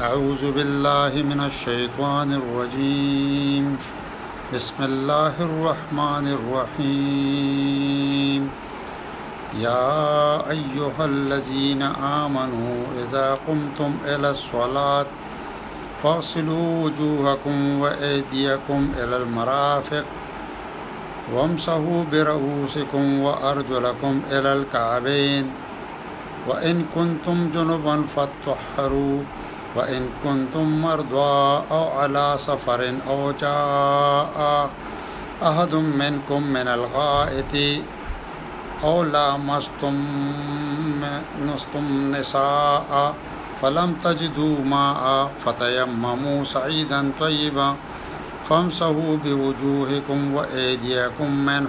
أعوذ بالله من الشيطان الرجيم بسم الله الرحمن الرحيم يا أيها الذين آمنوا إذا قمتم إلى الصلاة فاغسلوا وجوهكم وأيديكم إلى المرافق وامسحوا برؤوسكم وأرجلكم إلى الكعبين وإن كنتم جنبا فاتطهروا وإن كنتم مرضى أو على سفر أو جاء أحد منكم من الغائط أو لامستم نصتم نساء فلم تجدوا ماء فتيمموا سعيدا طيبا فامسحوا بوجوهكم وأيديكم منه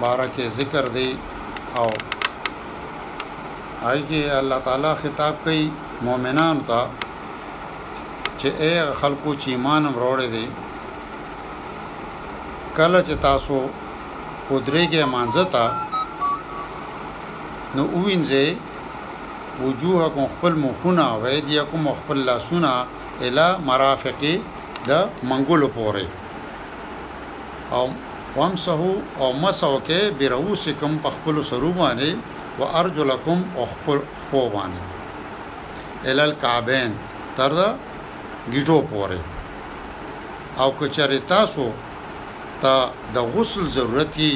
باره کې ذکر دی او هغه کې الله تعالی خطاب کوي مؤمنان ته چې اے خلکو چې ایمان وروړي دي کله چې تاسو ودرېږئ مانځه ته نو وینځئ وجوهکم خپل مخونه او ایدیکم خپل لاسونه الی مرافق د منګولو پورې او وامسحو او مسح وکړئ برؤسکم په خپلو سرو باندې وارجلکم او خپل خپو باندې الی الکعبین تر د ګیټو پورې او که چېرې تاسو ته د غسل ضرورت وي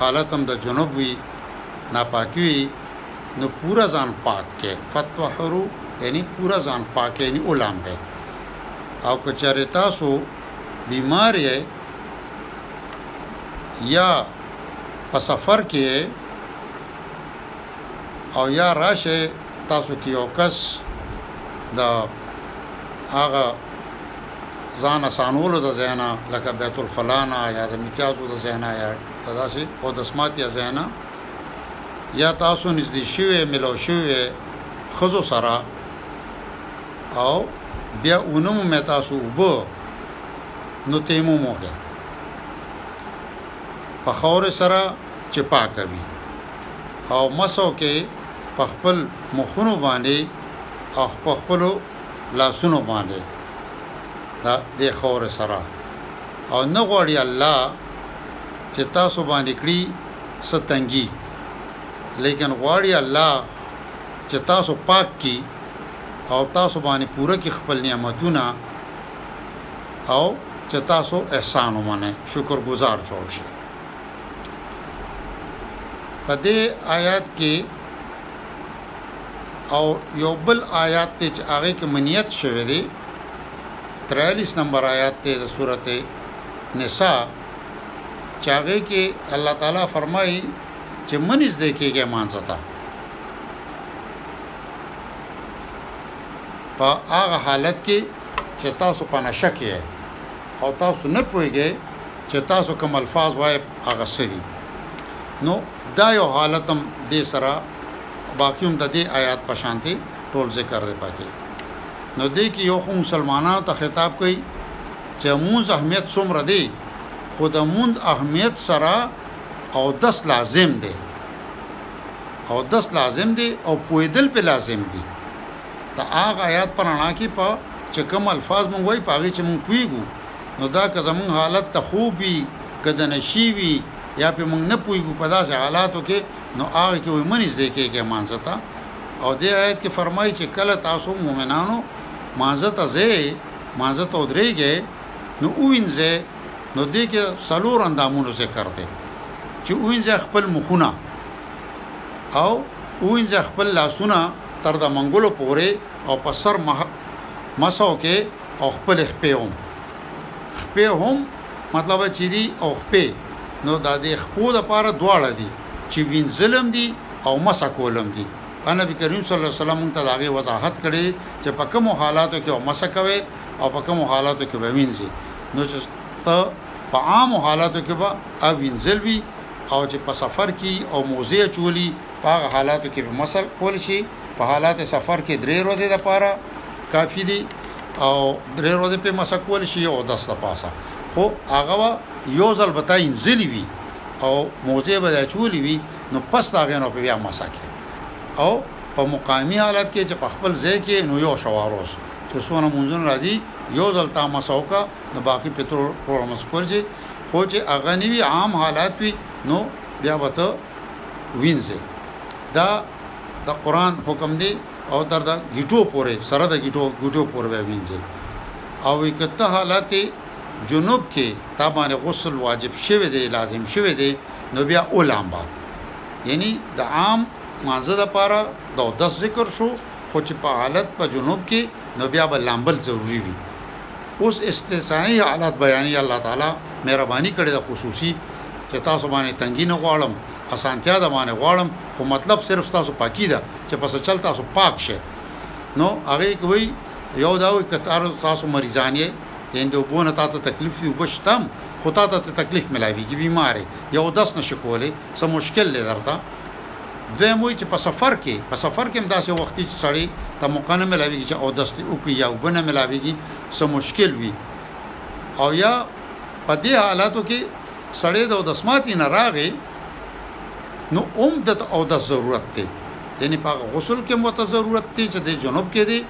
حالت هم د جنوب وي ناپاکي وي نو پورا ځان پاک کې فتوحرو یعنی پورا ځان پاک یعنی اولامبه او که چېرې تاسو بیمار یې یا په سفر کې یې او یا راشه تاسو کې یو کس د هغه ځان اسانولو د زینا لکه بیت الخلانا یا د امتیازو د زینا یا داسې او د سمات یا زینا یا تاسو نږدې شوی ملو شوی خزو سره او بیا ونه مومئ تاسو اوبه نو تیمم وکړئ په خاورې سره چې پاکه وي او مس وکړئ په خپل مخونو باندې او په خپلو لاسونو باندې دا د خاورې سره او نه غواړي الله چې تاسو باندې کړي څه تنګي لیکن غواړي الله چې تاسو پاک کړي او تاسو باندې پوره کړي خپل نعمتونه او چې تاسو احسان ومنئ شکر گزار جوړ شئ په دې آیات کې او یو بل آیات ته چې هغه کې منیت شوی دی 43 نمبر آیات ته د سورته نساء چې هغه کې الله تعالی فرمایي چې منځ دې کېږي مانځتا په هغه حالت کې چې تاسو په نشه کې یې او تاسو نه پوهېږئ چې تاسو کوم الفاظ وایئ هغه څه دي نو دا یو حالت هم دې سره باقي هم د دې آیات په شان دی ټول ذکر دی پکې نو دې کې یو خو مسلمانانو ته خطاب کوي چې مونږ اهمیت څومره دی خو د مونږ اهمیت سره او دس لازم دی اودس لازم دی او پوهېدل پې لازم دی د هغه آیات په رڼا کې په چې کوم الفاظ مونږ وایي په هغې چې مونږ پوهېږو نو دا که زمونږ حالت ته خوب وي که د نشي وي یا پې مونږ نه پوهېږو په داسې حالاتو کې نو هغه کې وایي مه نږدې کېږئ مانځه ته او دې آیت کې فرمایي چې کله تاسو مؤمنانو مانځه ته ځئ مانځه ته ودرېږئ نو ووینځئ نو دې کې څلور اندامونو ذکر دی چې وینځه خپل مخونه او وینځه خپل لاسونه تر د منګولو پورې او په سر مسو کې او خپل خپې هم خپې هم مطلب چې دی او خپې نو د دې خپو د پاره دواړه دي چې وینځلم دي او مسا کولم دي نبی کریم صلی الله علیه وسلم ته داغه وضاحت کړي چې په کوم حالاتو کې مسا کوي او په کوم حالاتو کې به وینځي نو چې ته په عام حالاتو کې به او وینځل وي او چې په سفر کې او موزه چولی په هغه حالاتو کې به مسل کول شي په حالات سفر کې درې ورځې د پاره کافی دي او درې ورځې په مسل کول شي او داس د پاسه خو هغه یو ځل به تاین ځلی وي او موزه به چولی وي نو پس دا غنو په بیا مسکه او په مقامی حالت کې چې په خپل ځای کې نو یو شواروز چې څونه مونځونه راځي یو ځل تا مسه وکړه نو باقي په تور ټول مسه کولی خو چې هغه نه وي عام حالات وي نو بیا به ته وینځې دا د قرآن حکم دی او تر د ګیټو پورې سره د ګیټو ګیټو پورې به وینځې او که ته حالت جنوب کې تا باندې غسل واجب شوی دی لازم شوی دی نو بیا اولامبا یعنی د عام مانزه د پاره د دس ذکر شو خو چې په حالت په جنوب کې نو بیا به لامبل ضروري وي اوس استثنایی حالات بیانې الله تعالی مهرباني کړې ده خصوصي چې تاسو باندې تنګي نه غواړم اسانتیا ده باندې غواړم خو مطلب صرف تاسو پاکي ده چې پس چل تاسو پاک شئ نو هغه کوي یو دا وي کتار تاسو مریضان یې یعنی وبونه تاسو تکلیف دی وبشتم خو تاسو ته تکلیف ملاويږي بیمار یو داس نشکولې سم مشکل لري درته دویم وایي چې په سفر کې په سفر کې هم داسې وخت چې سړی ته موقع نه ملاویږي چې اودس دې وکړي یا اوبه نه ملاویږي څه مشکل وي او یا په دې حالاتو کې سړی د اودس ماتي نه راغی نو اوم د اودس ضرورت دی یعنی په غسل کې مو ته ضرورت دی چې د جنوب کې دی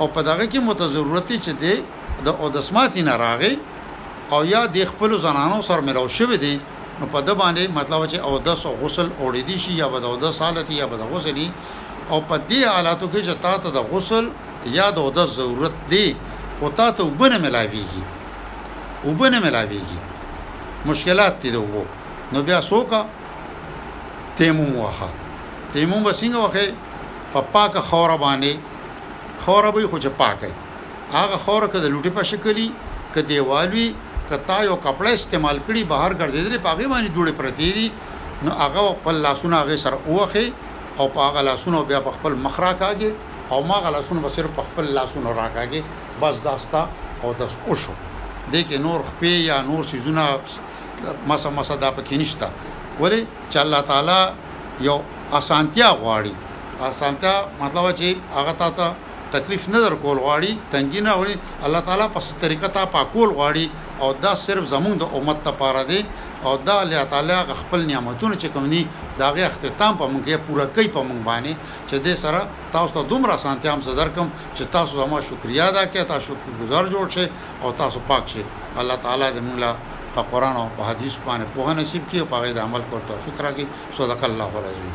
او په دغه کې مو ته ضرورت دی چې د اودس ماتي نه راغی او یا د خپل زنانو سره ملاو شوی دی نو په ده باندې مطلب چې اودس او غسل اوړېدی شي یا به د اودس حالت یا به د غسل وي او په دې حالاتو کې چې تا ته د غسل یا د اودس ضرورت دی خو تا ته اوبه نه ملاویږي اوبه نه ملاویږي مشکلات دي د اوبو نو بیا څوکه تیموم واخه تیموم به څنګه واخه په پاکه خوره باندې خوره به خو چې پاکه هغه خاوره که د لوټې په شکل وي، که دېوال وي، که تا یو کپړه استعمال کړي، بهر ګرځېدلې، په هغې باندې دوړې پرتې دي، نو هغه به خپل لاسونه هغې سره ووهې او په هغه لاسونو به بیا په خپل مخ راکاږې او هماغه لاسونه به صرف په خپل لاسونو راکاږې، بس دا ستا اودس وشو، دې کې نور خپې یا نور څیزونه مسح مسح دا پکې نشته، ولې چې الله تعالی یو اسانتیا غواړي، اسانتیا مطلب چې هغه تاته. تکلیف نه درکول غواړي تنګي نه اوري الله تعالی په ست طریقه تا پاکول غواړي او دا صرف زمونږ د امت لپاره دی او دا الله تعالی غ خپل نعمتونه چې کوم دي دا غي اختتام په مونږه پوره کوي په مونږ باندې چې د سره تاسو ته دومره سانتیا هم صدر کوم چې تاسو زما شکریا ادا کړئ تاسو شکر گزار جوړ شئ او تاسو پاک شئ الله تعالی دې مونږ له په قران او په حدیث باندې په نصیب کړي او په غي د عمل کول توفیق راکړي صدق الله العظیم